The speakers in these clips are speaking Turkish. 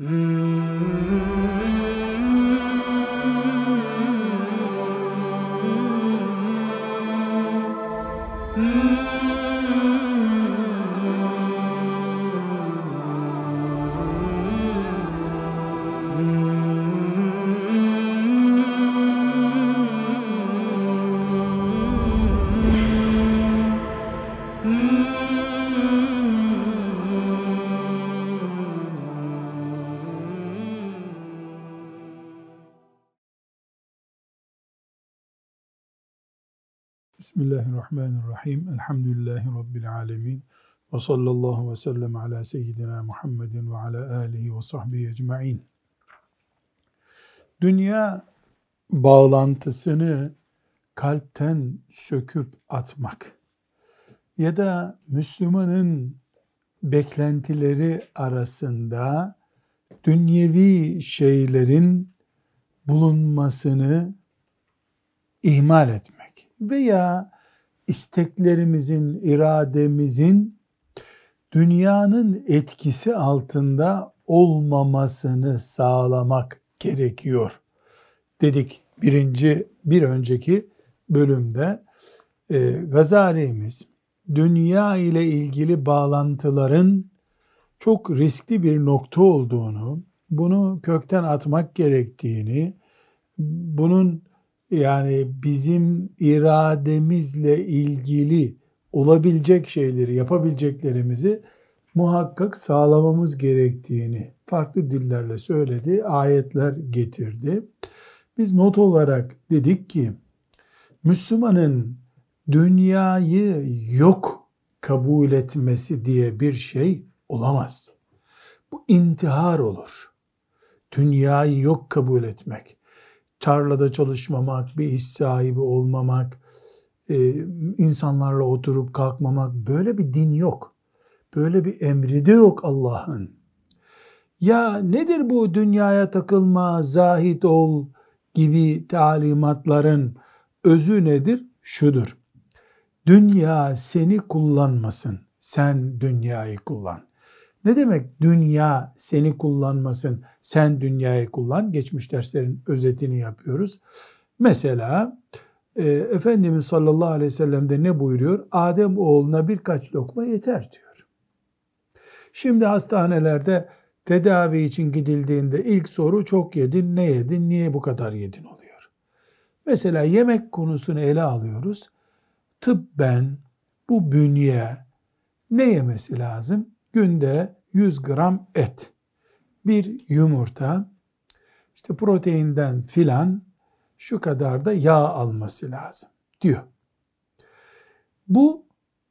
Mm-hmm. Bismillahirrahmanirrahim. Elhamdülillahi Rabbil alemin. Ve sallallahu ve sellem ala seyyidina Muhammedin ve ala alihi ve sahbihi ecma'in. Dünya bağlantısını kalpten söküp atmak ya da Müslümanın beklentileri arasında dünyevi şeylerin bulunmasını ihmal etmek veya isteklerimizin, irademizin dünyanın etkisi altında olmamasını sağlamak gerekiyor dedik birinci bir önceki bölümde. E, Gazali'miz dünya ile ilgili bağlantıların çok riskli bir nokta olduğunu, bunu kökten atmak gerektiğini, bunun yani bizim irademizle ilgili olabilecek şeyleri, yapabileceklerimizi muhakkak sağlamamız gerektiğini farklı dillerle söyledi, ayetler getirdi. Biz not olarak dedik ki Müslümanın dünyayı yok kabul etmesi diye bir şey olamaz. Bu intihar olur. Dünyayı yok kabul etmek tarlada çalışmamak, bir iş sahibi olmamak, e, insanlarla oturup kalkmamak böyle bir din yok. Böyle bir emri de yok Allah'ın. Ya nedir bu dünyaya takılma, zahit ol gibi talimatların özü nedir? Şudur. Dünya seni kullanmasın. Sen dünyayı kullan. Ne demek dünya seni kullanmasın, sen dünyayı kullan? Geçmiş derslerin özetini yapıyoruz. Mesela e, Efendimiz sallallahu aleyhi ve sellem de ne buyuruyor? Adem oğluna birkaç lokma yeter diyor. Şimdi hastanelerde tedavi için gidildiğinde ilk soru çok yedin, ne yedin, niye bu kadar yedin oluyor. Mesela yemek konusunu ele alıyoruz. Tıbben bu bünye ne yemesi lazım? Günde 100 gram et, bir yumurta, işte proteinden filan şu kadar da yağ alması lazım diyor. Bu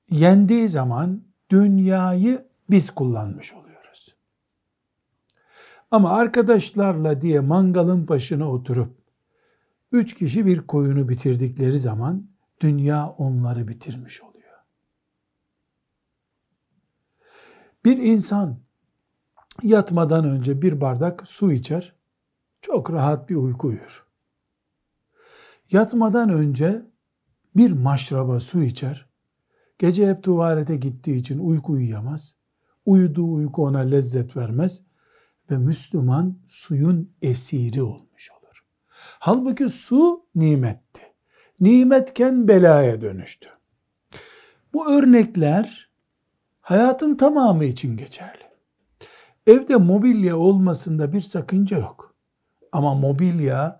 yendiği zaman dünyayı biz kullanmış oluyoruz. Ama arkadaşlarla diye mangalın başına oturup üç kişi bir koyunu bitirdikleri zaman dünya onları bitirmiş oluyor. Bir insan yatmadan önce bir bardak su içer, çok rahat bir uyku uyur. Yatmadan önce bir maşraba su içer, gece hep tuvalete gittiği için uyku uyuyamaz, uyuduğu uyku ona lezzet vermez ve Müslüman suyun esiri olmuş olur. Halbuki su nimetti. Nimetken belaya dönüştü. Bu örnekler hayatın tamamı için geçerli. Evde mobilya olmasında bir sakınca yok. Ama mobilya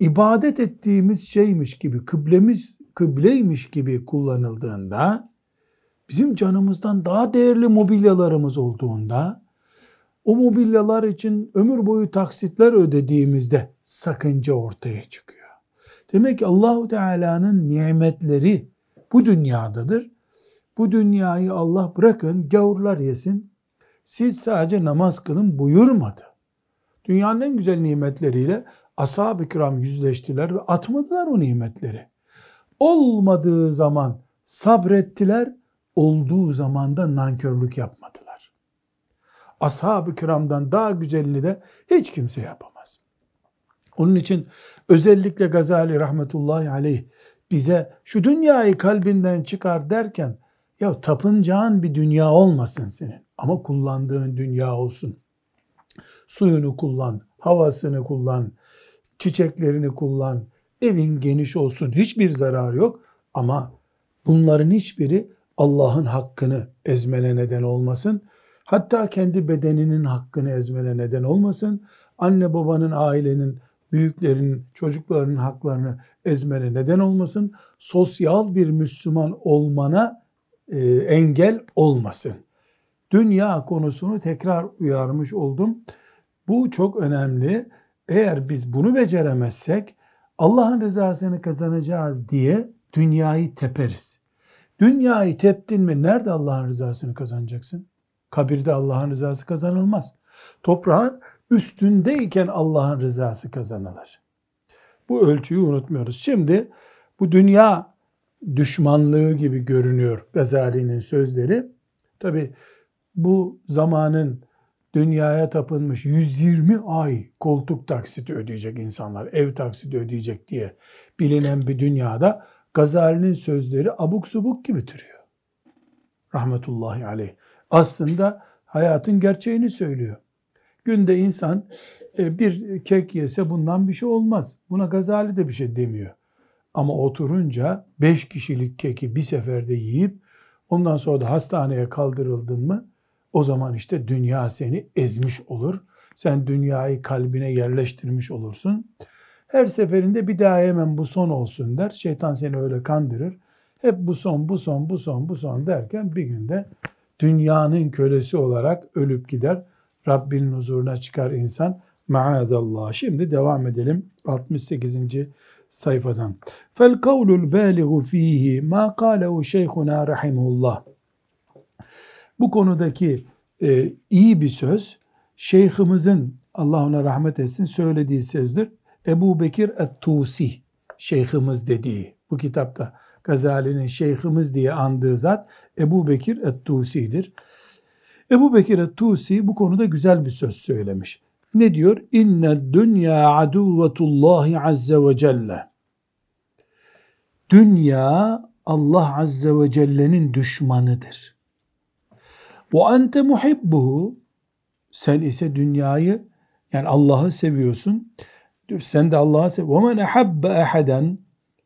ibadet ettiğimiz şeymiş gibi, kıblemiz kıbleymiş gibi kullanıldığında, bizim canımızdan daha değerli mobilyalarımız olduğunda, o mobilyalar için ömür boyu taksitler ödediğimizde sakınca ortaya çıkıyor. Demek ki Allahu Teala'nın nimetleri bu dünyadadır bu dünyayı Allah bırakın gavurlar yesin. Siz sadece namaz kılın buyurmadı. Dünyanın en güzel nimetleriyle ashab-ı kiram yüzleştiler ve atmadılar o nimetleri. Olmadığı zaman sabrettiler, olduğu zaman da nankörlük yapmadılar. Ashab-ı kiramdan daha güzelini de hiç kimse yapamaz. Onun için özellikle Gazali rahmetullahi aleyh bize şu dünyayı kalbinden çıkar derken ya tapıncağın bir dünya olmasın senin ama kullandığın dünya olsun. Suyunu kullan, havasını kullan, çiçeklerini kullan, evin geniş olsun, hiçbir zararı yok. Ama bunların hiçbiri Allah'ın hakkını ezmene neden olmasın. Hatta kendi bedeninin hakkını ezmene neden olmasın. Anne babanın, ailenin, büyüklerin, çocuklarının haklarını ezmene neden olmasın. Sosyal bir Müslüman olmana e, engel olmasın. Dünya konusunu tekrar uyarmış oldum. Bu çok önemli. Eğer biz bunu beceremezsek Allah'ın rızasını kazanacağız diye dünyayı teperiz. Dünyayı teptin mi nerede Allah'ın rızasını kazanacaksın? Kabirde Allah'ın rızası kazanılmaz. Toprağın üstündeyken Allah'ın rızası kazanılır. Bu ölçüyü unutmuyoruz. Şimdi bu dünya düşmanlığı gibi görünüyor Gazali'nin sözleri. Tabi bu zamanın dünyaya tapınmış 120 ay koltuk taksiti ödeyecek insanlar, ev taksiti ödeyecek diye bilinen bir dünyada Gazali'nin sözleri abuk subuk gibi türüyor. Rahmetullahi aleyh. Aslında hayatın gerçeğini söylüyor. Günde insan e, bir kek yese bundan bir şey olmaz. Buna Gazali de bir şey demiyor. Ama oturunca beş kişilik keki bir seferde yiyip ondan sonra da hastaneye kaldırıldın mı o zaman işte dünya seni ezmiş olur. Sen dünyayı kalbine yerleştirmiş olursun. Her seferinde bir daha hemen bu son olsun der. Şeytan seni öyle kandırır. Hep bu son, bu son, bu son, bu son derken bir günde dünyanın kölesi olarak ölüp gider. Rabbinin huzuruna çıkar insan. Maazallah. Şimdi devam edelim. 68. sayfadan. Fel kavlul valigu fihi ma kâlehu şeyhuna rahimullah. Bu konudaki e, iyi bir söz şeyhimizin Allah ona rahmet etsin söylediği sözdür. Ebu Bekir et-Tusi şeyhimiz dediği bu kitapta Gazali'nin şeyhimiz diye andığı zat Ebu Bekir et-Tusi'dir. Ebu Bekir et-Tusi bu konuda güzel bir söz söylemiş. Ne diyor? İnne dünya aduvetullahi azze ve celle. Dünya Allah azze ve celle'nin düşmanıdır. Ve ente muhibbuhu. Sen ise dünyayı yani Allah'ı seviyorsun. Sen de Allah'ı seviyorsun. Ve men ehabbe eheden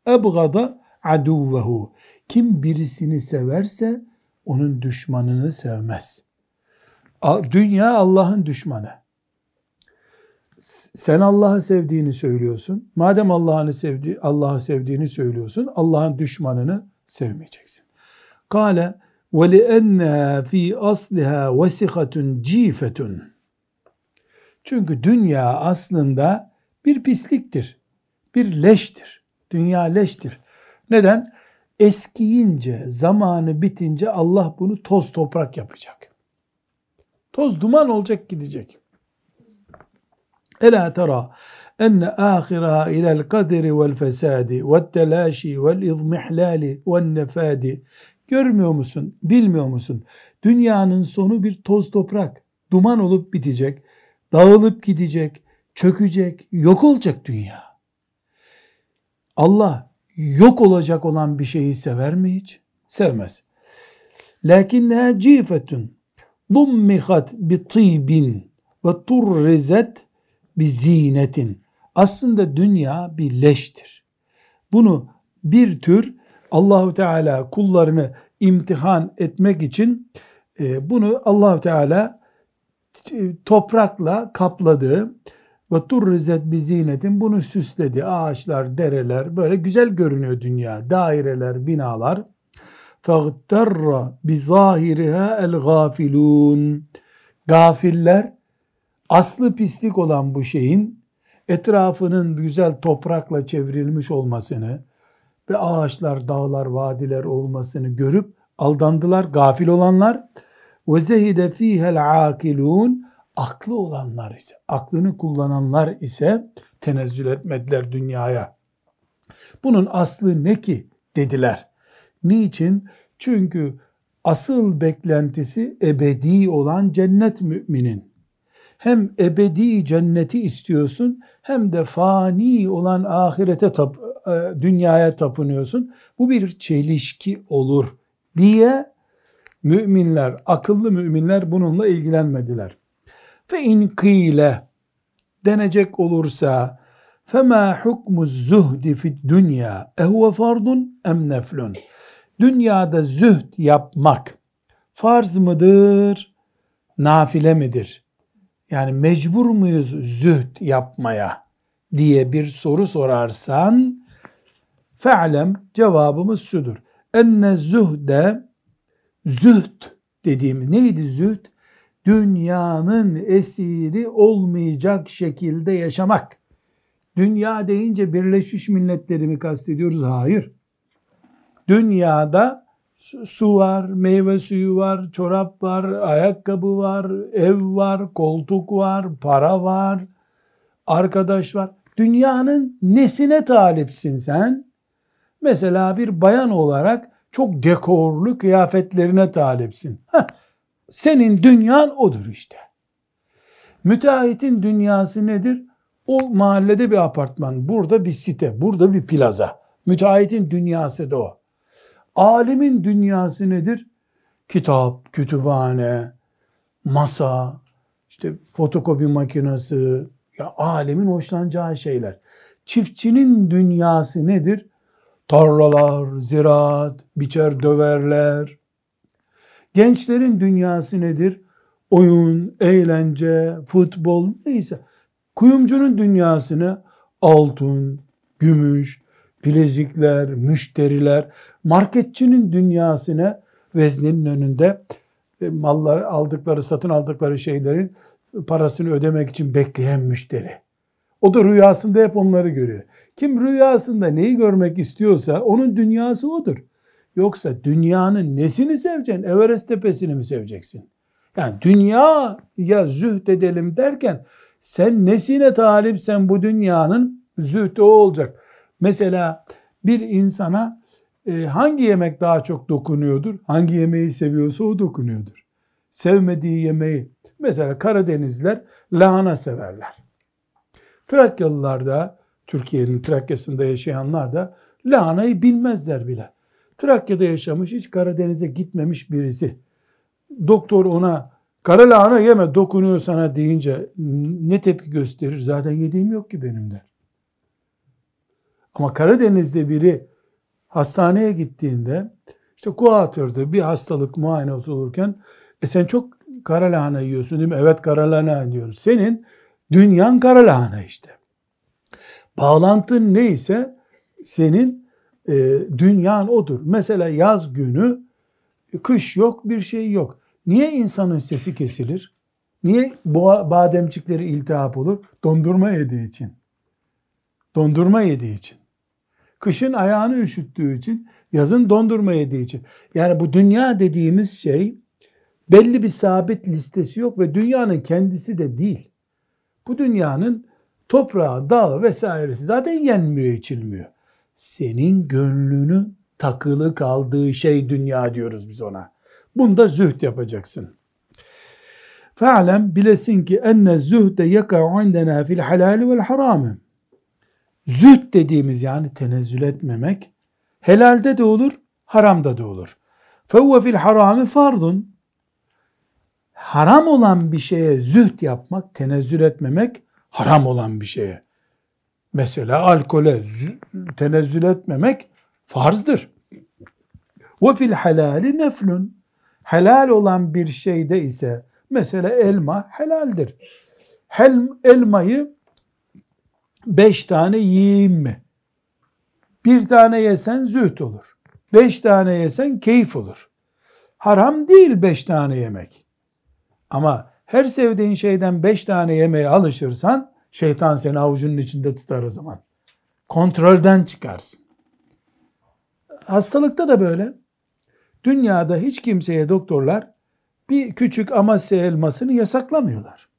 ebgada aduvehu. Kim birisini severse onun düşmanını sevmez. Dünya Allah'ın düşmanı sen Allah'ı sevdiğini söylüyorsun. Madem Allah'ını sevdi, Allah'ı sevdiğini söylüyorsun, Allah'ın düşmanını sevmeyeceksin. Kale ve li'enneha fi asliha vesikatun cifetun. Çünkü dünya aslında bir pisliktir. Bir leştir. Dünya leştir. Neden? Eskiyince, zamanı bitince Allah bunu toz toprak yapacak. Toz duman olacak gidecek. Ela tera enne ahiraha ilel kaderi vel fesadi ve telaşi vel izmihlali vel nefadi Görmüyor musun? Bilmiyor musun? Dünyanın sonu bir toz toprak. Duman olup bitecek. Dağılıp gidecek. Çökecek. Yok olacak dünya. Allah yok olacak olan bir şeyi sever mi hiç? Sevmez. Lakinneha cifetun dummihat bi tibin ve turrizet bir zinetin. Aslında dünya bir leştir. Bunu bir tür Allahu Teala kullarını imtihan etmek için e, bunu Allahu Teala e, toprakla kapladı ve turrizet bi zinetin bunu süsledi. Ağaçlar, dereler böyle güzel görünüyor dünya. Daireler, binalar. Fagtarra bi zahiriha el. Gafiller aslı pislik olan bu şeyin etrafının güzel toprakla çevrilmiş olmasını, ve ağaçlar, dağlar, vadiler olmasını görüp aldandılar gafil olanlar. Ve zehide fihel akilun aklı olanlar ise, aklını kullananlar ise tenezzül etmediler dünyaya. Bunun aslı ne ki dediler. Niçin? Çünkü asıl beklentisi ebedi olan cennet müminin hem ebedi cenneti istiyorsun hem de fani olan ahirete tap, e, dünyaya tapınıyorsun. Bu bir çelişki olur diye müminler, akıllı müminler bununla ilgilenmediler. Fe in kıyle denecek olursa fema hukmu zuhdi fid dünya ehve fardun em neflun. Dünyada zühd yapmak farz mıdır, nafile midir? Yani mecbur muyuz zühd yapmaya diye bir soru sorarsan fe'lem cevabımız şudur. Enne zühde zühd dediğimiz neydi zühd? Dünyanın esiri olmayacak şekilde yaşamak. Dünya deyince Birleşmiş Milletleri mi kastediyoruz? Hayır. Dünyada su var, meyve suyu var, çorap var, ayakkabı var, ev var, koltuk var, para var, arkadaş var. Dünyanın nesine talipsin sen? Mesela bir bayan olarak çok dekorlu kıyafetlerine talipsin. Heh, senin dünyan odur işte. Müteahhitin dünyası nedir? O mahallede bir apartman, burada bir site, burada bir plaza. Müteahhitin dünyası da o. Alimin dünyası nedir? Kitap, kütüphane, masa, işte fotokopi makinesi, ya alemin hoşlanacağı şeyler. Çiftçinin dünyası nedir? Tarlalar, ziraat, biçer döverler. Gençlerin dünyası nedir? Oyun, eğlence, futbol neyse. Kuyumcunun dünyasını altın, gümüş, bilezikler, müşteriler, marketçinin dünyasına veznenin önünde e, mallar aldıkları, satın aldıkları şeylerin parasını ödemek için bekleyen müşteri. O da rüyasında hep onları görüyor. Kim rüyasında neyi görmek istiyorsa onun dünyası odur. Yoksa dünyanın nesini seveceksin? Everest tepesini mi seveceksin? Yani dünya ya zühd edelim derken sen nesine talipsen bu dünyanın zühdü o olacak. Mesela bir insana e, hangi yemek daha çok dokunuyordur? Hangi yemeği seviyorsa o dokunuyordur. Sevmediği yemeği, mesela Karadenizler lahana severler. Trakyalılar da, Türkiye'nin Trakya'sında yaşayanlar da lahanayı bilmezler bile. Trakya'da yaşamış, hiç Karadeniz'e gitmemiş birisi. Doktor ona kara lahana yeme dokunuyor sana deyince ne tepki gösterir? Zaten yediğim yok ki benim der. Ama Karadeniz'de biri hastaneye gittiğinde işte kuatırdı bir hastalık muayenesi olurken e sen çok kara lahana yiyorsun değil mi? Evet kara lahana diyoruz. Senin dünyan kara lahana işte. Bağlantın neyse senin e, dünyan odur. Mesela yaz günü kış yok bir şey yok. Niye insanın sesi kesilir? Niye bademcikleri iltihap olur? Dondurma yediği için. Dondurma yediği için. Kışın ayağını üşüttüğü için, yazın dondurma yediği için. Yani bu dünya dediğimiz şey belli bir sabit listesi yok ve dünyanın kendisi de değil. Bu dünyanın toprağı, dağı vesairesi zaten yenmiyor, içilmiyor. Senin gönlünü takılı kaldığı şey dünya diyoruz biz ona. Bunda zühd yapacaksın. Fe'lem bilesin ki enne zühde yeka'u indena fil halali vel harami. Zühd dediğimiz yani tenezzül etmemek helalde de olur, haramda da olur. Fevve fil harami fardun. Haram olan bir şeye zühd yapmak, tenezzül etmemek haram olan bir şeye. Mesela alkole tenezzül etmemek farzdır. Fil halali neflun. Helal olan bir şeyde ise mesela elma helaldir. Hel, elmayı beş tane yiyeyim mi? Bir tane yesen züht olur. Beş tane yesen keyif olur. Haram değil beş tane yemek. Ama her sevdiğin şeyden beş tane yemeye alışırsan şeytan seni avucunun içinde tutar o zaman. Kontrolden çıkarsın. Hastalıkta da böyle. Dünyada hiç kimseye doktorlar bir küçük Amasya elmasını yasaklamıyorlar.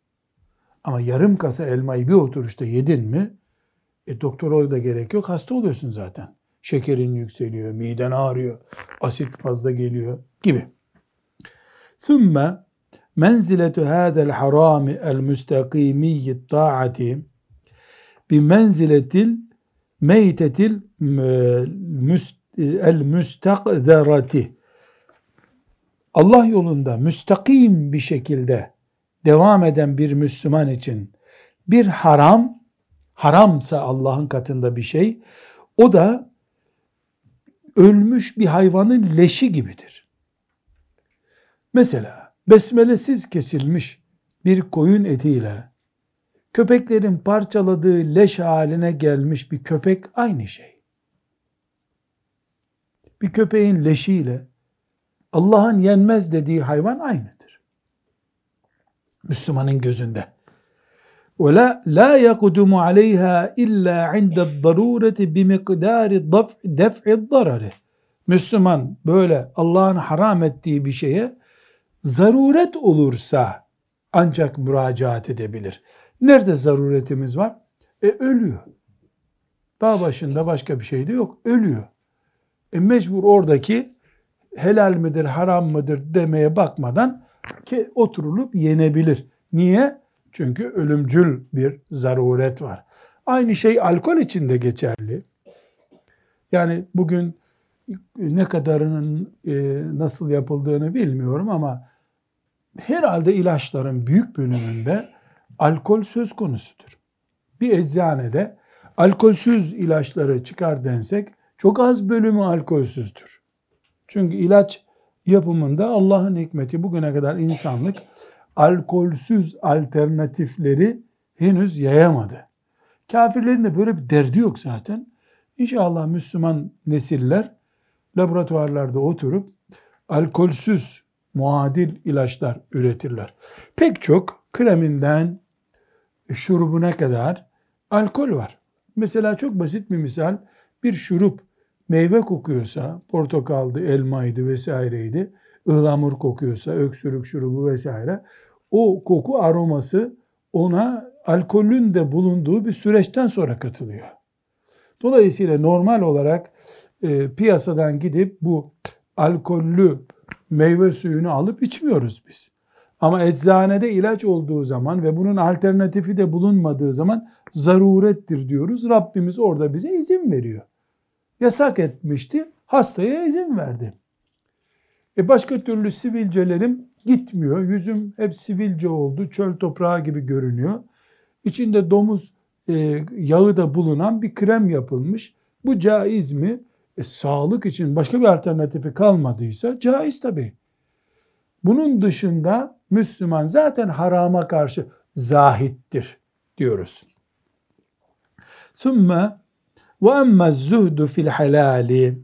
Ama yarım kasa elmayı bir oturuşta yedin mi e, doktora da gerek yok hasta oluyorsun zaten. Şekerin yükseliyor, miden ağrıyor, asit fazla geliyor gibi. ثُمَّ el müstakimiyyi taati bi menziletil meytetil el müstakderati Allah yolunda müstakim bir şekilde devam eden bir Müslüman için bir haram, haramsa Allah'ın katında bir şey, o da ölmüş bir hayvanın leşi gibidir. Mesela besmelesiz kesilmiş bir koyun etiyle köpeklerin parçaladığı leş haline gelmiş bir köpek aynı şey. Bir köpeğin leşiyle Allah'ın yenmez dediği hayvan aynıdır. Müslümanın gözünde. ولا لا يقدم عليها إلا عند الضرورة بمقدار دفع الضرر. Müslüman böyle Allah'ın haram ettiği bir şeye zaruret olursa ancak müracaat edebilir. Nerede zaruretimiz var? E ölüyor. Dağ başında başka bir şey de yok. Ölüyor. E mecbur oradaki helal midir, haram mıdır demeye bakmadan ki oturulup yenebilir. Niye? Çünkü ölümcül bir zaruret var. Aynı şey alkol için de geçerli. Yani bugün ne kadarının e, nasıl yapıldığını bilmiyorum ama herhalde ilaçların büyük bölümünde alkol söz konusudur. Bir eczanede alkolsüz ilaçları çıkar densek çok az bölümü alkolsüzdür. Çünkü ilaç yapımında Allah'ın hikmeti bugüne kadar insanlık alkolsüz alternatifleri henüz yayamadı. Kafirlerin de böyle bir derdi yok zaten. İnşallah Müslüman nesiller laboratuvarlarda oturup alkolsüz muadil ilaçlar üretirler. Pek çok kreminden şurubuna kadar alkol var. Mesela çok basit bir misal bir şurup meyve kokuyorsa portakaldı, elmaydı vesaireydi ıhlamur kokuyorsa, öksürük şurubu vesaire o koku aroması ona alkolün de bulunduğu bir süreçten sonra katılıyor. Dolayısıyla normal olarak e, piyasadan gidip bu alkollü meyve suyunu alıp içmiyoruz biz. Ama eczanede ilaç olduğu zaman ve bunun alternatifi de bulunmadığı zaman zarurettir diyoruz. Rabbimiz orada bize izin veriyor. Yasak etmişti, hastaya izin verdi. E başka türlü sivilcelerim gitmiyor. Yüzüm hep sivilce oldu. Çöl toprağı gibi görünüyor. İçinde domuz e, yağı da bulunan bir krem yapılmış. Bu caiz mi? E, sağlık için başka bir alternatifi kalmadıysa caiz tabi. Bunun dışında Müslüman zaten harama karşı zahittir diyoruz. Sümme ve emme zuhdu fil helali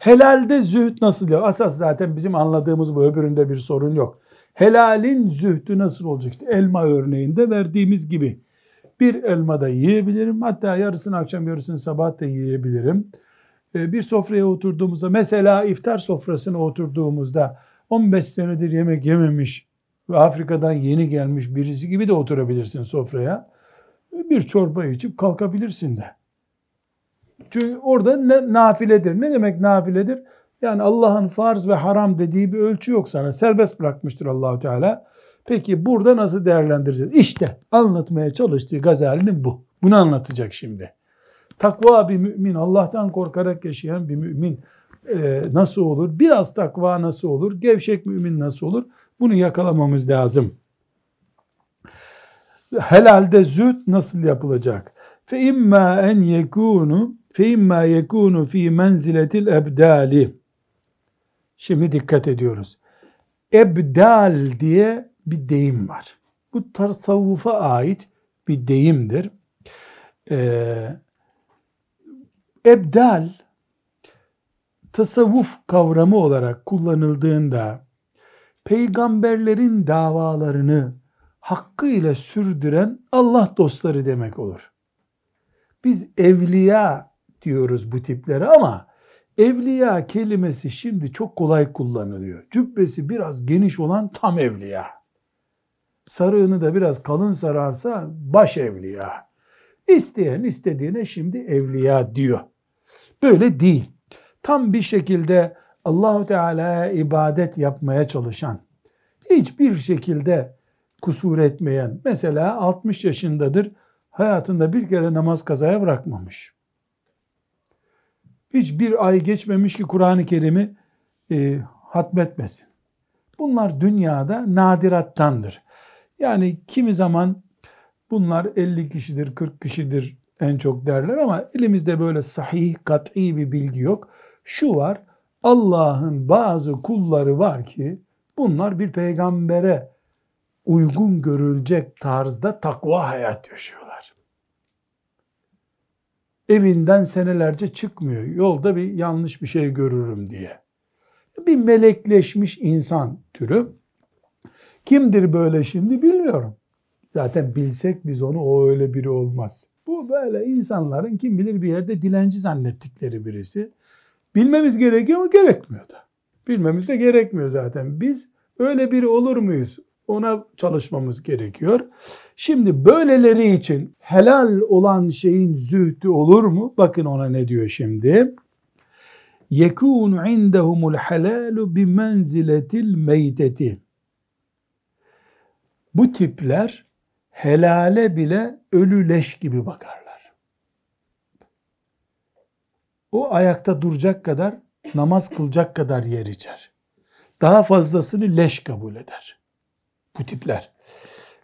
Helalde zühd nasıl ya? Asas zaten bizim anladığımız bu öbüründe bir sorun yok. Helalin zühdü nasıl olacak? İşte elma örneğinde verdiğimiz gibi. Bir elma da yiyebilirim. Hatta yarısını akşam yarısını sabah da yiyebilirim. Ee, bir sofraya oturduğumuzda mesela iftar sofrasına oturduğumuzda 15 senedir yemek yememiş ve Afrika'dan yeni gelmiş birisi gibi de oturabilirsin sofraya. Bir çorba içip kalkabilirsin de. Çünkü orada ne, nafiledir. Ne demek nafiledir? Yani Allah'ın farz ve haram dediği bir ölçü yok sana. Serbest bırakmıştır Allahu Teala. Peki burada nasıl değerlendireceğiz? İşte anlatmaya çalıştığı Gazali'nin bu. Bunu anlatacak şimdi. Takva bir mümin, Allah'tan korkarak yaşayan bir mümin e, nasıl olur? Biraz takva nasıl olur? Gevşek mümin nasıl olur? Bunu yakalamamız lazım. Helalde zühd nasıl yapılacak? Fe imma en yekunu fe imma yekunu fi menziletil ebdali şimdi dikkat ediyoruz. Ebdal diye bir deyim var. Bu tasavvufa ait bir deyimdir. Ee, ebdal tasavvuf kavramı olarak kullanıldığında peygamberlerin davalarını hakkıyla sürdüren Allah dostları demek olur. Biz evliya diyoruz bu tiplere ama evliya kelimesi şimdi çok kolay kullanılıyor. Cübbesi biraz geniş olan tam evliya. Sarığını da biraz kalın sararsa baş evliya. İsteyen istediğine şimdi evliya diyor. Böyle değil. Tam bir şekilde Allahu Teala'ya ibadet yapmaya çalışan, hiçbir şekilde kusur etmeyen, mesela 60 yaşındadır, hayatında bir kere namaz kazaya bırakmamış. Hiçbir ay geçmemiş ki Kur'an-ı Kerim'i e, hatmetmesin. Bunlar dünyada nadirattandır. Yani kimi zaman bunlar 50 kişidir, 40 kişidir en çok derler ama elimizde böyle sahih, kat'i bir bilgi yok. Şu var, Allah'ın bazı kulları var ki bunlar bir peygambere uygun görülecek tarzda takva hayat yaşıyorlar. Evinden senelerce çıkmıyor. Yolda bir yanlış bir şey görürüm diye. Bir melekleşmiş insan türü. Kimdir böyle şimdi bilmiyorum. Zaten bilsek biz onu o öyle biri olmaz. Bu böyle insanların kim bilir bir yerde dilenci zannettikleri birisi. Bilmemiz gerekiyor mu? Gerekmiyor da. Bilmemiz de gerekmiyor zaten. Biz öyle biri olur muyuz? Ona çalışmamız gerekiyor. Şimdi böyleleri için helal olan şeyin zühdü olur mu? Bakın ona ne diyor şimdi. يَكُونُ عِنْدَهُمُ الْحَلَالُ بِمَنْزِلَةِ الْمَيْتَةِ Bu tipler helale bile ölü leş gibi bakarlar. O ayakta duracak kadar, namaz kılacak kadar yer içer. Daha fazlasını leş kabul eder. Bu tipler.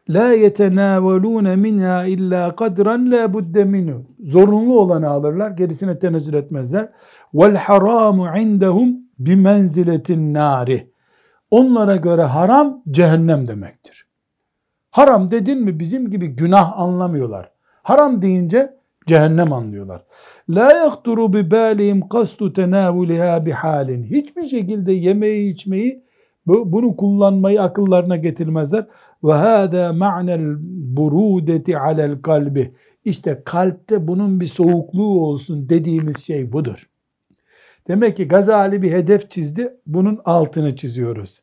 La yetenavelune minha illa kadran la budde minhu. Zorunlu olanı alırlar, gerisine tenezzül etmezler. Vel haramu indahum bi menziletin nari. Onlara göre haram cehennem demektir. Haram dedin mi bizim gibi günah anlamıyorlar. Haram deyince cehennem anlıyorlar. La yahturu bi balihim kastu tenavuliha bi halin. Hiçbir şekilde yemeği içmeyi bunu kullanmayı akıllarına getirmezler. Ve hâdâ ma'nel burûdeti alel kalbi. İşte kalpte bunun bir soğukluğu olsun dediğimiz şey budur. Demek ki Gazali bir hedef çizdi. Bunun altını çiziyoruz.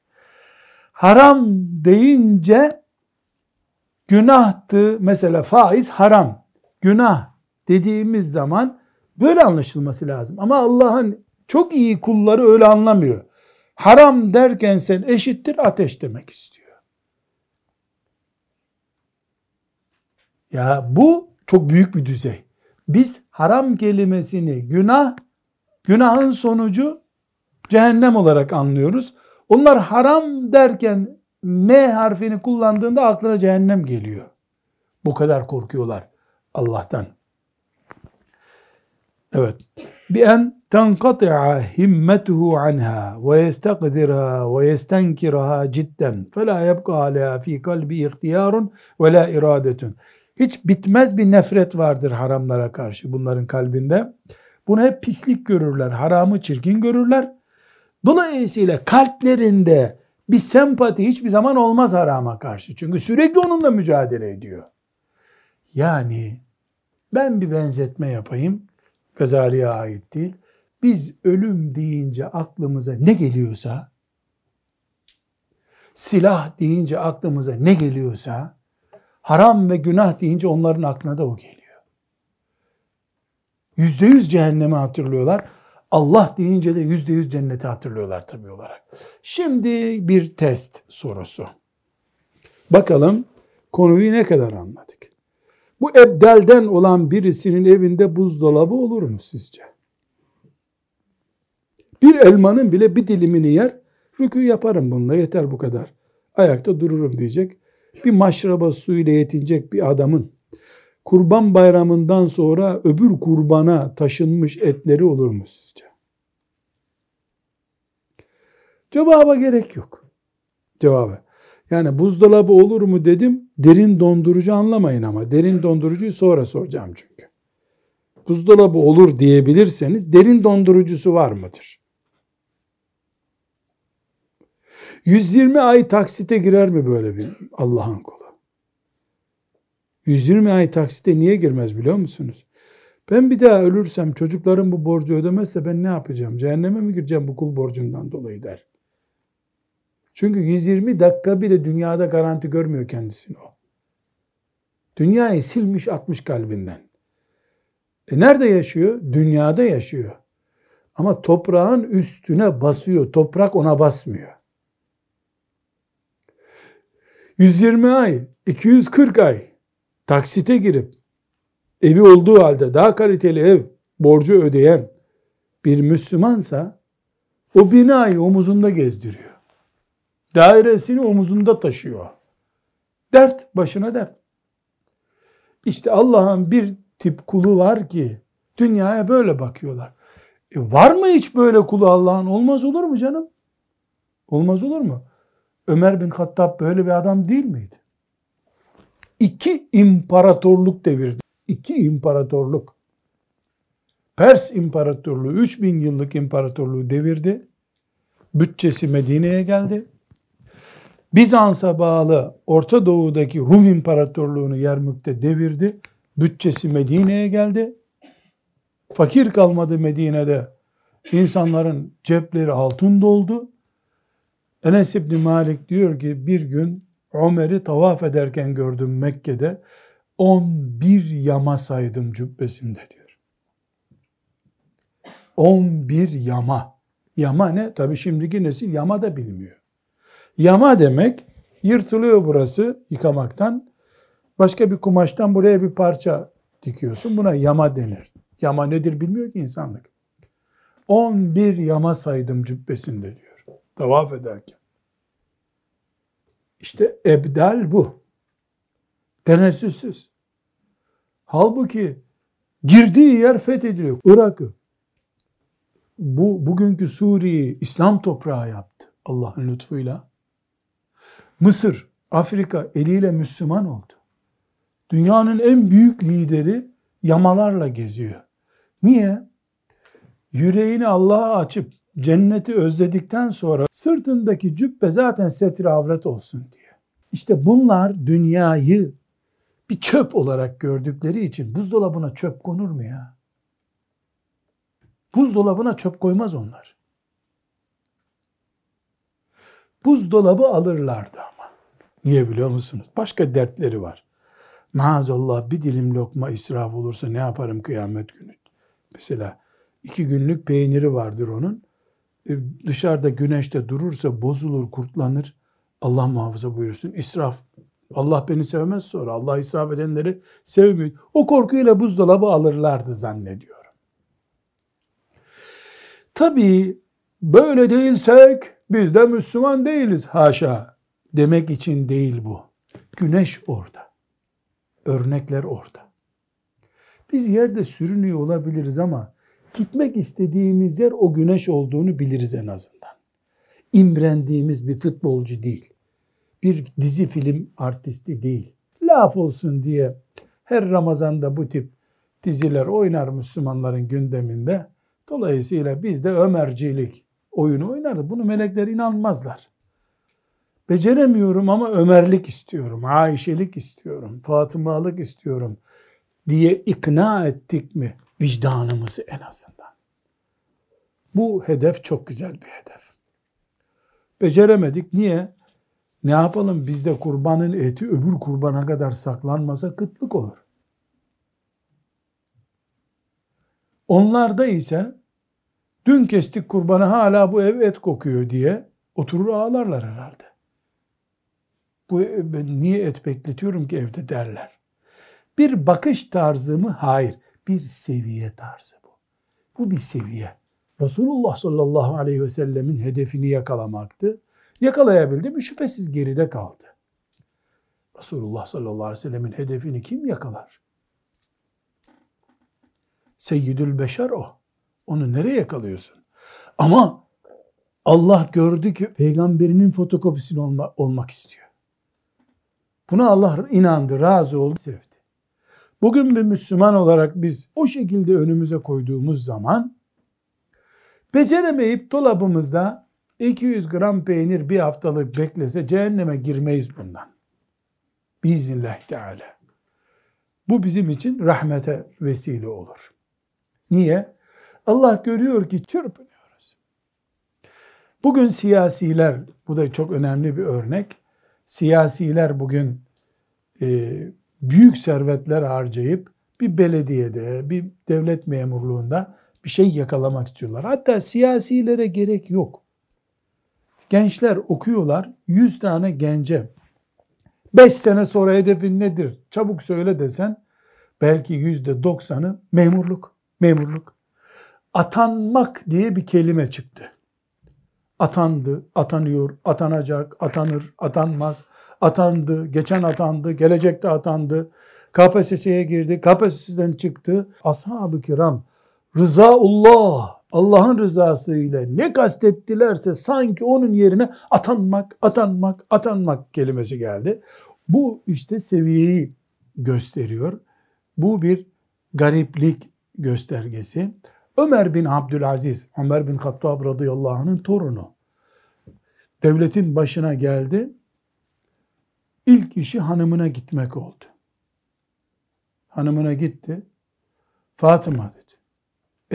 Haram deyince günahtı. Mesela faiz haram. Günah dediğimiz zaman böyle anlaşılması lazım. Ama Allah'ın çok iyi kulları öyle anlamıyor. Haram derken sen eşittir ateş demek istiyor. Ya bu çok büyük bir düzey. Biz haram kelimesini günah, günahın sonucu cehennem olarak anlıyoruz. Onlar haram derken M harfini kullandığında aklına cehennem geliyor. Bu kadar korkuyorlar Allah'tan. Evet. Bi en ve yestakdirha ve yestenkiraha cidden fe la yebqa ala fi kalbi ve la iradetun. Hiç bitmez bir nefret vardır haramlara karşı bunların kalbinde. Bunu hep pislik görürler, haramı çirkin görürler. Dolayısıyla kalplerinde bir sempati hiçbir zaman olmaz harama karşı. Çünkü sürekli onunla mücadele ediyor. Yani ben bir benzetme yapayım. Gazali'ye ait değil. Biz ölüm deyince aklımıza ne geliyorsa, silah deyince aklımıza ne geliyorsa, haram ve günah deyince onların aklına da o geliyor. Yüzde yüz cehennemi hatırlıyorlar. Allah deyince de yüzde yüz cenneti hatırlıyorlar tabi olarak. Şimdi bir test sorusu. Bakalım konuyu ne kadar anladık? Bu ebdelden olan birisinin evinde buzdolabı olur mu sizce? Bir elmanın bile bir dilimini yer, rükü yaparım bununla yeter bu kadar. Ayakta dururum diyecek. Bir maşraba suyuyla yetinecek bir adamın kurban bayramından sonra öbür kurbana taşınmış etleri olur mu sizce? Cevaba gerek yok. Cevabı. Yani buzdolabı olur mu dedim. Derin dondurucu anlamayın ama. Derin dondurucuyu sonra soracağım çünkü. Buzdolabı olur diyebilirseniz derin dondurucusu var mıdır? 120 ay taksite girer mi böyle bir Allah'ın kulu? 120 ay taksite niye girmez biliyor musunuz? Ben bir daha ölürsem çocuklarım bu borcu ödemezse ben ne yapacağım? Cehenneme mi gireceğim bu kul borcundan dolayı der. Çünkü 120 dakika bile dünyada garanti görmüyor kendisini o. Dünyayı silmiş atmış kalbinden. E nerede yaşıyor? Dünyada yaşıyor. Ama toprağın üstüne basıyor. Toprak ona basmıyor. 120 ay, 240 ay taksite girip evi olduğu halde daha kaliteli ev borcu ödeyen bir Müslümansa o binayı omuzunda gezdiriyor. Dairesini omuzunda taşıyor. Dert başına dert. İşte Allah'ın bir tip kulu var ki dünyaya böyle bakıyorlar. E var mı hiç böyle kulu Allah'ın? Olmaz olur mu canım? Olmaz olur mu? Ömer bin Hattab böyle bir adam değil miydi? İki imparatorluk devirdi. İki imparatorluk. Pers İmparatorluğu 3000 yıllık imparatorluğu devirdi. Bütçesi Medine'ye geldi. Bizans'a bağlı Orta Doğu'daki Rum İmparatorluğunu Yermük'te devirdi. Bütçesi Medine'ye geldi. Fakir kalmadı Medine'de. İnsanların cepleri altın doldu. Enes İbni Malik diyor ki bir gün Ömer'i tavaf ederken gördüm Mekke'de. 11 yama saydım cübbesinde diyor. 11 yama. Yama ne? Tabi şimdiki nesil yama da bilmiyor. Yama demek yırtılıyor burası yıkamaktan. Başka bir kumaştan buraya bir parça dikiyorsun. Buna yama denir. Yama nedir bilmiyor ki insanlık. 11 yama saydım cübbesinde diyor. Tavaf ederken. İşte ebdal bu. Tenessüsüz. Halbuki girdiği yer fethediliyor. Irak'ı. Bu bugünkü Suriye'yi İslam toprağı yaptı. Allah'ın lütfuyla. Mısır, Afrika eliyle Müslüman oldu. Dünyanın en büyük lideri yamalarla geziyor. Niye? Yüreğini Allah'a açıp cenneti özledikten sonra sırtındaki cübbe zaten setri avret olsun diye. İşte bunlar dünyayı bir çöp olarak gördükleri için buzdolabına çöp konur mu ya? Buzdolabına çöp koymaz onlar. Buzdolabı alırlardı ama. Niye biliyor musunuz? Başka dertleri var. Maazallah bir dilim lokma israf olursa ne yaparım kıyamet günü? Mesela iki günlük peyniri vardır onun. E, dışarıda güneşte durursa bozulur, kurtlanır. Allah muhafaza buyursun. İsraf. Allah beni sevmez sonra. Allah israf edenleri sevmiyor. O korkuyla buzdolabı alırlardı zannediyorum. Tabii böyle değilsek biz de Müslüman değiliz haşa demek için değil bu. Güneş orada. Örnekler orada. Biz yerde sürünüyor olabiliriz ama gitmek istediğimiz yer o güneş olduğunu biliriz en azından. İmrendiğimiz bir futbolcu değil. Bir dizi film artisti değil. Laf olsun diye her Ramazan'da bu tip diziler oynar Müslümanların gündeminde. Dolayısıyla biz de Ömercilik oyunu oynardı. Bunu melekler inanmazlar. Beceremiyorum ama Ömerlik istiyorum, Ayşelik istiyorum, Fatımalık istiyorum diye ikna ettik mi vicdanımızı en azından. Bu hedef çok güzel bir hedef. Beceremedik. Niye? Ne yapalım bizde kurbanın eti öbür kurbana kadar saklanmasa kıtlık olur. Onlarda ise dün kestik kurbanı hala bu ev et kokuyor diye oturur ağlarlar herhalde. Bu niye et bekletiyorum ki evde derler. Bir bakış tarzı mı? Hayır. Bir seviye tarzı bu. Bu bir seviye. Resulullah sallallahu aleyhi ve sellemin hedefini yakalamaktı. Yakalayabildi mi? Şüphesiz geride kaldı. Resulullah sallallahu aleyhi ve sellemin hedefini kim yakalar? Seyyidül Beşer o. Onu nereye yakalıyorsun? Ama Allah gördü ki peygamberinin fotokopisini olma, olmak istiyor. Buna Allah inandı, razı oldu, sevdi. Bugün bir Müslüman olarak biz o şekilde önümüze koyduğumuz zaman beceremeyip dolabımızda 200 gram peynir bir haftalık beklese cehenneme girmeyiz bundan. Biiznillahü Teala. Bu bizim için rahmete vesile olur. Niye? Allah görüyor ki çırpınıyoruz. Bugün siyasiler, bu da çok önemli bir örnek. Siyasiler bugün e, büyük servetler harcayıp bir belediyede, bir devlet memurluğunda bir şey yakalamak istiyorlar. Hatta siyasilere gerek yok. Gençler okuyorlar, 100 tane gence 5 sene sonra hedefin nedir? Çabuk söyle desen belki yüzde doksanı memurluk, memurluk. Atanmak diye bir kelime çıktı. Atandı, atanıyor, atanacak, atanır, atanmaz. atandı, geçen atandı, gelecekte atandı. KPSS'ye girdi, KPSS'den çıktı. Ashab-ı kiram rızaullah, Allah'ın rızası ile ne kastettilerse sanki onun yerine atanmak, atanmak, atanmak kelimesi geldi. Bu işte seviyeyi gösteriyor. Bu bir gariplik göstergesi. Ömer bin Abdülaziz, Ömer bin Hattab radıyallahu anh'ın torunu. Devletin başına geldi. İlk işi hanımına gitmek oldu. Hanımına gitti. Fatıma dedi.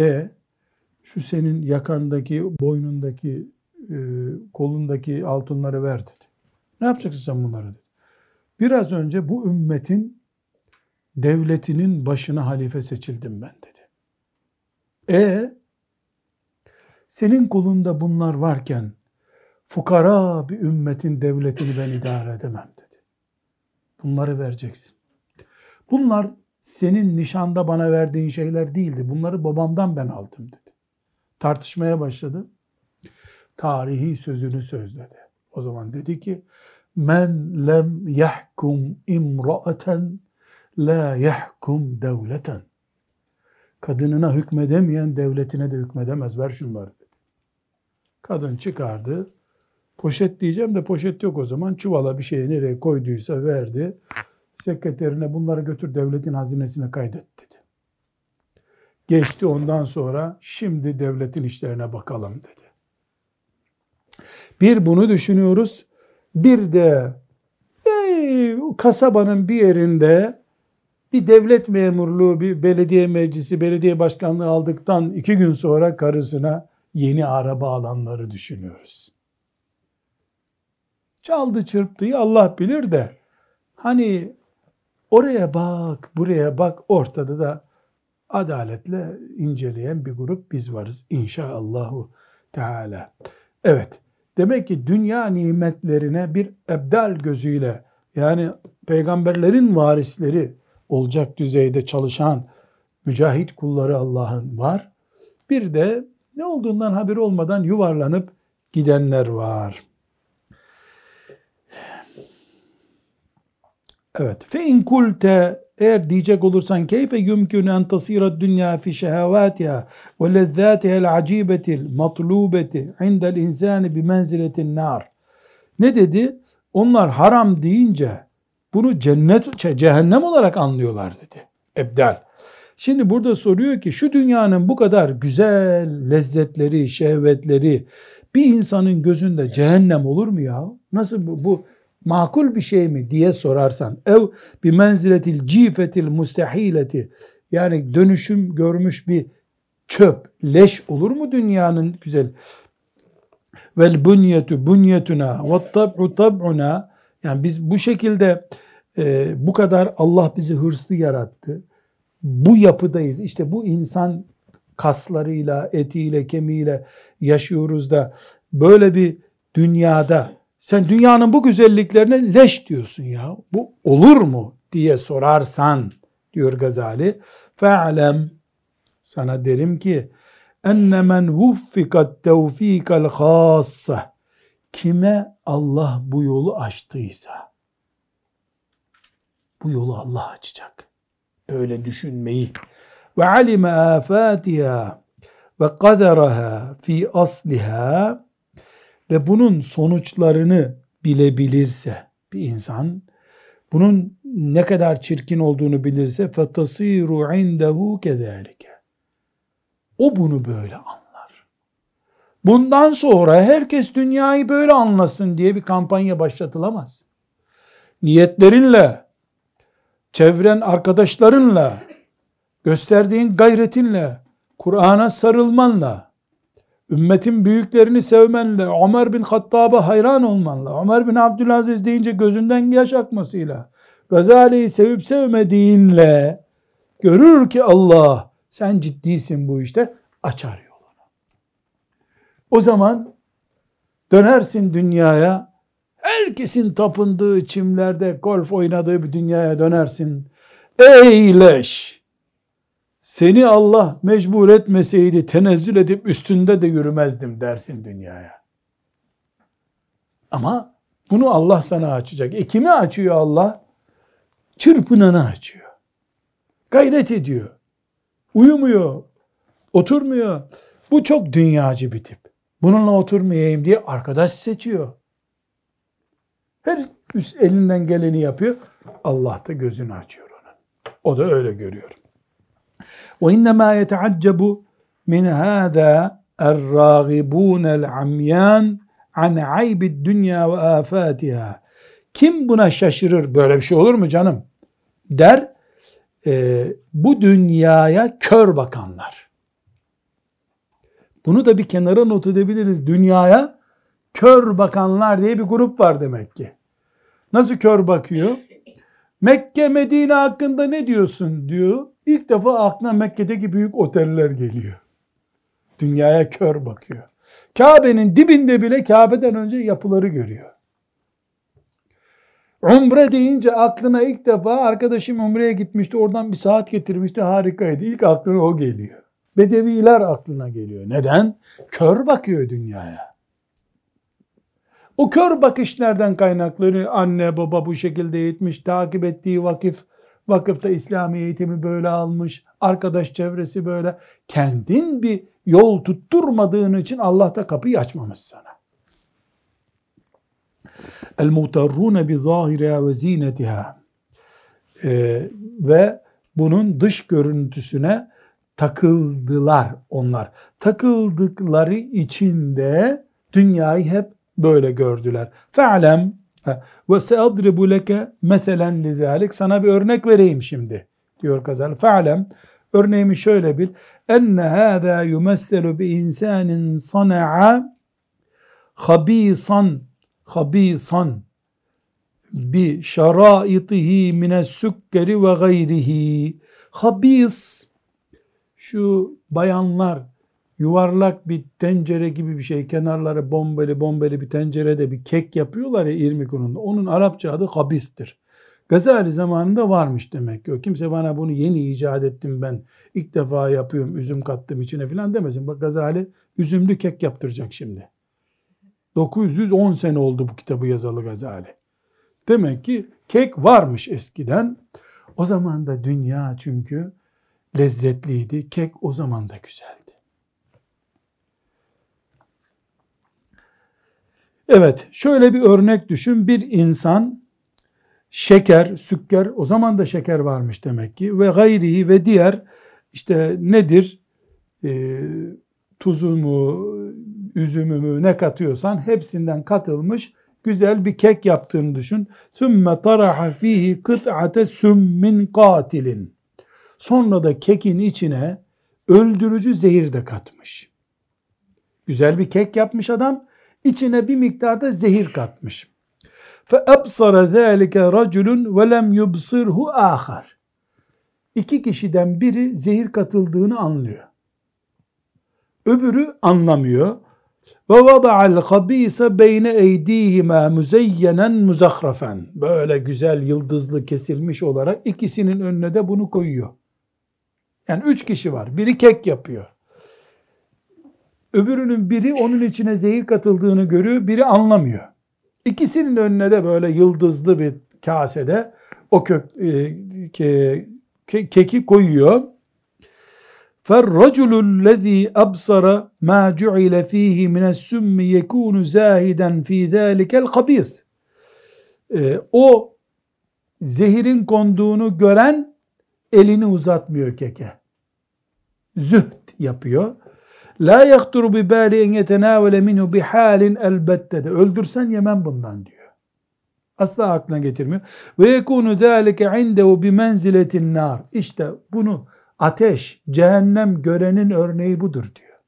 E şu senin yakandaki, boynundaki, e, kolundaki altınları ver dedi. Ne yapacaksın sen bunları dedi. Biraz önce bu ümmetin devletinin başına halife seçildim ben dedi. E senin kolunda bunlar varken fukara bir ümmetin devletini ben idare edemem dedi. Bunları vereceksin. Bunlar senin nişanda bana verdiğin şeyler değildi. Bunları babamdan ben aldım dedi. Tartışmaya başladı. Tarihi sözünü sözledi. O zaman dedi ki men lem yahkum imra'aten la yahkum devleten. Kadınına hükmedemeyen devletine de hükmedemez. Ver şunları dedi. Kadın çıkardı. Poşet diyeceğim de poşet yok o zaman. Çuvala bir şeyi nereye koyduysa verdi. Sekreterine bunları götür devletin hazinesine kaydet dedi. Geçti ondan sonra şimdi devletin işlerine bakalım dedi. Bir bunu düşünüyoruz. Bir de e, kasabanın bir yerinde bir devlet memurluğu, bir belediye meclisi, belediye başkanlığı aldıktan iki gün sonra karısına yeni araba alanları düşünüyoruz. Çaldı çırptıyı Allah bilir de hani oraya bak, buraya bak ortada da adaletle inceleyen bir grup biz varız inşaallahu teala. Evet. Demek ki dünya nimetlerine bir ebdal gözüyle yani peygamberlerin varisleri olacak düzeyde çalışan mücahit kulları Allah'ın var. Bir de ne olduğundan haberi olmadan yuvarlanıp gidenler var. Evet. Fe in kulte eğer diyecek olursan keyfe yumkinu en tasira dünya fi şehevatiha ve lezzatiha acibetil matlubeti indel insani bi menziletin nar. Ne dedi? Onlar haram deyince bunu cennet, şey, cehennem olarak anlıyorlar dedi. Ebdal. Şimdi burada soruyor ki şu dünyanın bu kadar güzel lezzetleri, şehvetleri bir insanın gözünde cehennem olur mu ya? Nasıl bu, bu makul bir şey mi diye sorarsan ev bir menziletil cifetil mustahileti yani dönüşüm görmüş bir çöp, leş olur mu dünyanın güzel vel bunyetu bunyetuna ve tab'u tab'una yani biz bu şekilde e, bu kadar Allah bizi hırslı yarattı. Bu yapıdayız. İşte bu insan kaslarıyla, etiyle, kemiğiyle yaşıyoruz da böyle bir dünyada sen dünyanın bu güzelliklerine leş diyorsun ya. Bu olur mu diye sorarsan diyor Gazali. Fe'lem sana derim ki enne men vuffikat tevfikal khassa kime Allah bu yolu açtıysa bu yolu Allah açacak. Böyle düşünmeyi ve alime afatiha ve kaderaha fi asliha ve bunun sonuçlarını bilebilirse bir insan bunun ne kadar çirkin olduğunu bilirse fetasiru indehu kezalike. O bunu böyle anlar. Bundan sonra herkes dünyayı böyle anlasın diye bir kampanya başlatılamaz. Niyetlerinle, çevren arkadaşlarınla, gösterdiğin gayretinle, Kur'an'a sarılmanla, ümmetin büyüklerini sevmenle, Ömer bin Hattab'a hayran olmanla, Ömer bin Abdülaziz deyince gözünden yaş akmasıyla, Gazali'yi sevip sevmediğinle görür ki Allah sen ciddisin bu işte açar. O zaman dönersin dünyaya herkesin tapındığı çimlerde golf oynadığı bir dünyaya dönersin. Eyleş! Seni Allah mecbur etmeseydi tenezzül edip üstünde de yürümezdim dersin dünyaya. Ama Bunu Allah sana açacak. E kimi açıyor Allah? Çırpınanı açıyor. Gayret ediyor. Uyumuyor. Oturmuyor. Bu çok dünyacı bir tip. Bununla oturmayayım diye arkadaş seçiyor. Her üst elinden geleni yapıyor. Allah da gözünü açıyor onun. O da öyle görüyor. وَاِنَّمَا يَتَعَجَّبُ مِنْ هَذَا الرَّاغِبُونَ الْعَمْيَانِ an aybid dünya ve afatiha. Kim buna şaşırır? Böyle bir şey olur mu canım? Der. E, bu dünyaya kör bakanlar. Bunu da bir kenara not edebiliriz. Dünyaya kör bakanlar diye bir grup var demek ki. Nasıl kör bakıyor? Mekke, Medine hakkında ne diyorsun diyor. İlk defa aklına Mekke'deki büyük oteller geliyor. Dünyaya kör bakıyor. Kabe'nin dibinde bile Kabe'den önce yapıları görüyor. Umre deyince aklına ilk defa arkadaşım umreye gitmişti oradan bir saat getirmişti harikaydı. İlk aklına o geliyor. Bedeviler aklına geliyor. Neden? Kör bakıyor dünyaya. O kör bakış nereden kaynaklanıyor? Anne baba bu şekilde eğitmiş, takip ettiği vakıf, vakıfta İslami eğitimi böyle almış, arkadaş çevresi böyle. Kendin bir yol tutturmadığın için Allah da kapıyı açmamış sana. El mutarrune bi zahiriha ve zinetiha ee, ve bunun dış görüntüsüne takıldılar onlar. Takıldıkları içinde dünyayı hep böyle gördüler. Fe'lem ve seadribu leke meselen lizalik sana bir örnek vereyim şimdi diyor Gazal. Fe'lem Örneğimi şöyle bil. Enne hâzâ yumesselu bi insanin sana'a habisan habisan bi şaraitihi mine sükkeri ve gayrihi. Habis şu bayanlar yuvarlak bir tencere gibi bir şey kenarları bombeli bombeli bir tencerede bir kek yapıyorlar ya irmik ununda. Onun Arapça adı habistir. Gazali zamanında varmış demek ki. Kimse bana bunu yeni icat ettim ben. ilk defa yapıyorum üzüm kattım içine filan demesin. Bak Gazali üzümlü kek yaptıracak şimdi. 910 sene oldu bu kitabı yazalı Gazali. Demek ki kek varmış eskiden. O zaman da dünya çünkü lezzetliydi. Kek o zaman da güzeldi. Evet, şöyle bir örnek düşün. Bir insan şeker, sükker, o zaman da şeker varmış demek ki ve gayri ve diğer işte nedir? E, tuzu mu, üzümü mü ne katıyorsan hepsinden katılmış güzel bir kek yaptığını düşün. Sümme taraha fihi kıt'ate sümmin katilin. Sonra da kekin içine öldürücü zehir de katmış. Güzel bir kek yapmış adam, içine bir miktarda zehir katmış. فَأَبْصَرَ ذَٰلِكَ رَجُلٌ وَلَمْ يُبْصِرْهُ آخَرٍ İki kişiden biri zehir katıldığını anlıyor. Öbürü anlamıyor. Ve vada'al habise beyne eydihima muzeyyenen muzahrafen. Böyle güzel yıldızlı kesilmiş olarak ikisinin önüne de bunu koyuyor. Yani üç kişi var. Biri kek yapıyor. Öbürünün biri onun içine zehir katıldığını görüyor, biri anlamıyor. İkisinin önüne de böyle yıldızlı bir kasede o kök e, ke, ke, keki koyuyor. فَالرَّجُلُ الَّذ۪ي أَبْصَرَ مَا جُعِلَ ف۪يهِ مِنَ السُّمِّ يَكُونُ زَاهِدًا ف۪ي ذَٰلِكَ الْخَب۪يسِ O zehirin konduğunu gören elini uzatmıyor keke. Zühd yapıyor. La yahturu bi bali en yetenavele minhu bi halin elbette de. Öldürsen yemem bundan diyor. Asla aklına getirmiyor. Ve yekunu zâlike indehu bi menziletin nar. İşte bunu ateş, cehennem görenin örneği budur diyor.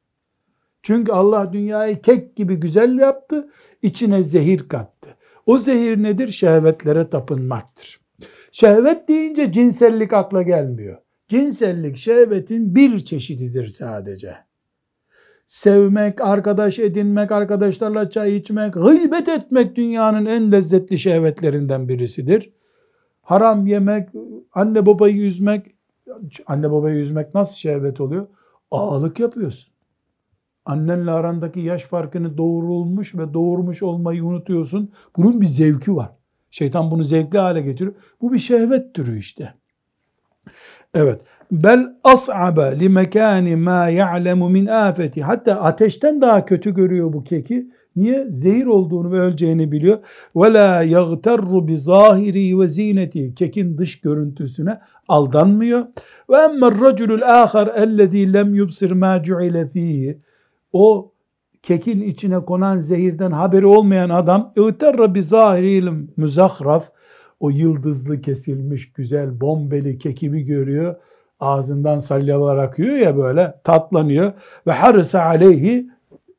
Çünkü Allah dünyayı kek gibi güzel yaptı, içine zehir kattı. O zehir nedir? Şehvetlere tapınmaktır. Şehvet deyince cinsellik akla gelmiyor. Cinsellik şehvetin bir çeşididir sadece sevmek, arkadaş edinmek, arkadaşlarla çay içmek, gıybet etmek dünyanın en lezzetli şehvetlerinden birisidir. Haram yemek, anne babayı üzmek, anne babayı üzmek nasıl şehvet oluyor? Ağalık yapıyorsun. Annenle arandaki yaş farkını doğurulmuş ve doğurmuş olmayı unutuyorsun. Bunun bir zevki var. Şeytan bunu zevkli hale getiriyor. Bu bir şehvet türü işte. Evet. Bel as'abe li mekani ma ya'lemu min afeti. Hatta ateşten daha kötü görüyor bu keki. Niye? Zehir olduğunu ve öleceğini biliyor. Ve la yagterru bi zahiri ve zineti. Kekin dış görüntüsüne aldanmıyor. Ve emmel raculul ahar ellezî lem yubsir ma cu'ile fihi. O kekin içine konan zehirden haberi olmayan adam اِغْتَرَّ بِزَاهِرِيلٍ müzahraf o yıldızlı kesilmiş güzel bombeli kekimi görüyor. Ağzından salyalar akıyor ya böyle tatlanıyor. Ve harısa aleyhi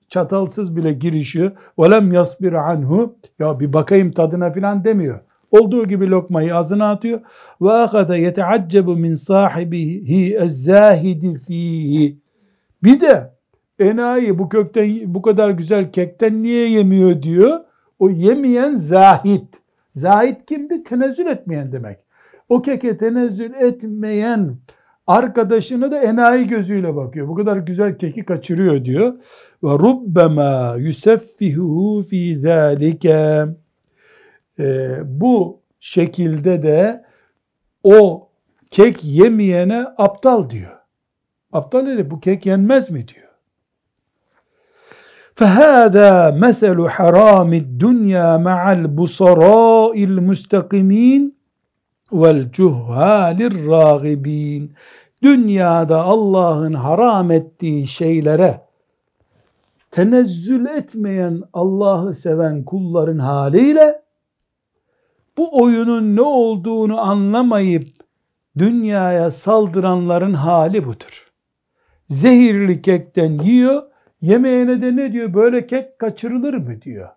çatalsız bile girişiyor. Velem yasbir anhu ya bir bakayım tadına filan demiyor. Olduğu gibi lokmayı ağzına atıyor. Ve ahada yeteaccebu min sahibihi ezzahidi fihi. Bir de enayi bu kökten bu kadar güzel kekten niye yemiyor diyor. O yemeyen zahit. Zahid kimdi? Tenezzül etmeyen demek. O keke tenezzül etmeyen arkadaşını da enayi gözüyle bakıyor. Bu kadar güzel keki kaçırıyor diyor. Ve rubbema yuseffihuhu fi zalike. Ee, bu şekilde de o kek yemeyene aptal diyor. Aptal dedi bu kek yenmez mi diyor. فهذا مثل حرام الدنيا مع البصراء المستقيمين والcühhalir ragibin. Dünyada Allah'ın haram ettiği şeylere tenezzül etmeyen Allah'ı seven kulların haliyle bu oyunun ne olduğunu anlamayıp dünyaya saldıranların hali budur. Zehirli kekten yiyor, Yemeğine de ne diyor? Böyle kek kaçırılır mı diyor.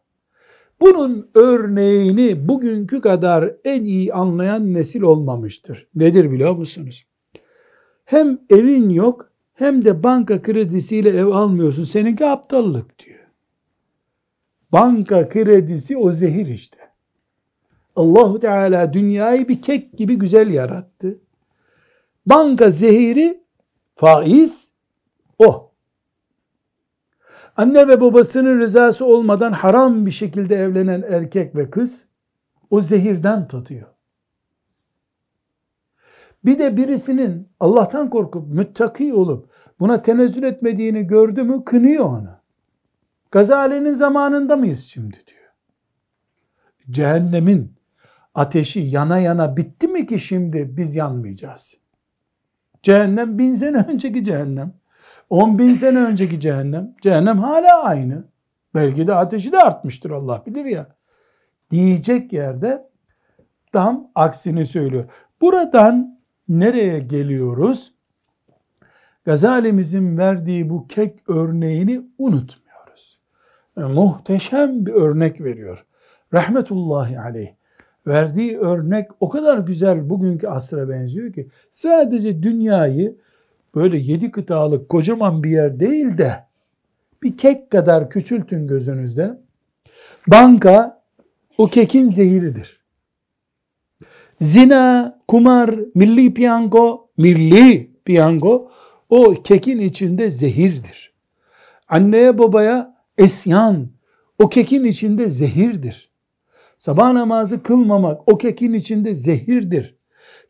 Bunun örneğini bugünkü kadar en iyi anlayan nesil olmamıştır. Nedir biliyor musunuz? Hem evin yok hem de banka kredisiyle ev almıyorsun. Seninki aptallık diyor. Banka kredisi o zehir işte. Allahu Teala dünyayı bir kek gibi güzel yarattı. Banka zehiri faiz. Anne ve babasının rızası olmadan haram bir şekilde evlenen erkek ve kız o zehirden tutuyor. Bir de birisinin Allah'tan korkup müttaki olup buna tenezzül etmediğini gördü mü kınıyor onu. Gazali'nin zamanında mıyız şimdi diyor. Cehennemin ateşi yana yana bitti mi ki şimdi biz yanmayacağız? Cehennem bin sene önceki cehennem. 10 bin sene önceki cehennem, cehennem hala aynı. Belki de ateşi de artmıştır Allah bilir ya. Diyecek yerde tam aksini söylüyor. Buradan nereye geliyoruz? Gazalimizin verdiği bu kek örneğini unutmuyoruz. Yani e, muhteşem bir örnek veriyor. Rahmetullahi aleyh. Verdiği örnek o kadar güzel bugünkü asra benziyor ki sadece dünyayı böyle yedi kıtalık kocaman bir yer değil de bir kek kadar küçültün gözünüzde. Banka o kekin zehiridir. Zina, kumar, milli piyango, milli piyango o kekin içinde zehirdir. Anneye babaya esyan o kekin içinde zehirdir. Sabah namazı kılmamak o kekin içinde zehirdir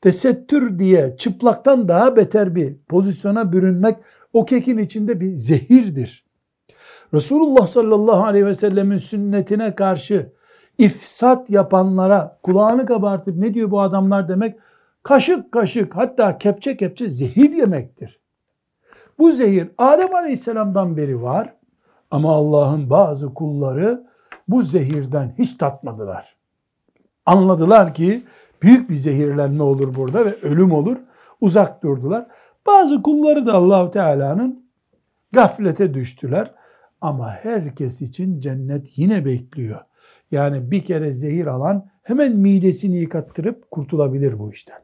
tesettür diye çıplaktan daha beter bir pozisyona bürünmek o kekin içinde bir zehirdir. Resulullah sallallahu aleyhi ve sellemin sünnetine karşı ifsat yapanlara kulağını kabartıp ne diyor bu adamlar demek kaşık kaşık hatta kepçe kepçe zehir yemektir. Bu zehir Adem aleyhisselamdan beri var ama Allah'ın bazı kulları bu zehirden hiç tatmadılar. Anladılar ki Büyük bir zehirlenme olur burada ve ölüm olur. Uzak durdular. Bazı kulları da Allahu Teala'nın gaflete düştüler. Ama herkes için cennet yine bekliyor. Yani bir kere zehir alan hemen midesini yıkattırıp kurtulabilir bu işten.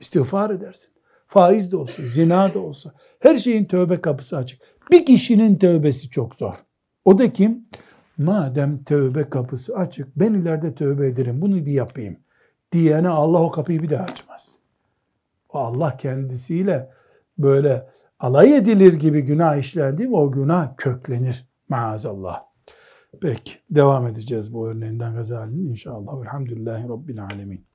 İstiğfar edersin. Faiz de olsa, zina da olsa, her şeyin tövbe kapısı açık. Bir kişinin tövbesi çok zor. O da kim? Madem tövbe kapısı açık, ben ileride tövbe ederim, bunu bir yapayım diyene Allah o kapıyı bir daha açmaz. O Allah kendisiyle böyle alay edilir gibi günah işlendi mi o günah köklenir maazallah. Peki devam edeceğiz bu örneğinden Gazali'nin inşallah. Elhamdülillahi Rabbil Alemin.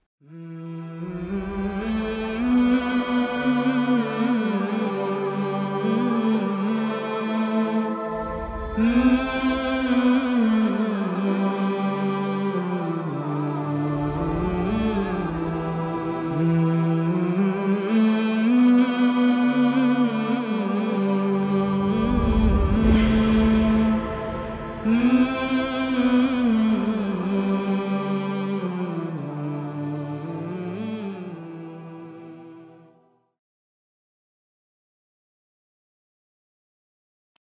Mm-hmm.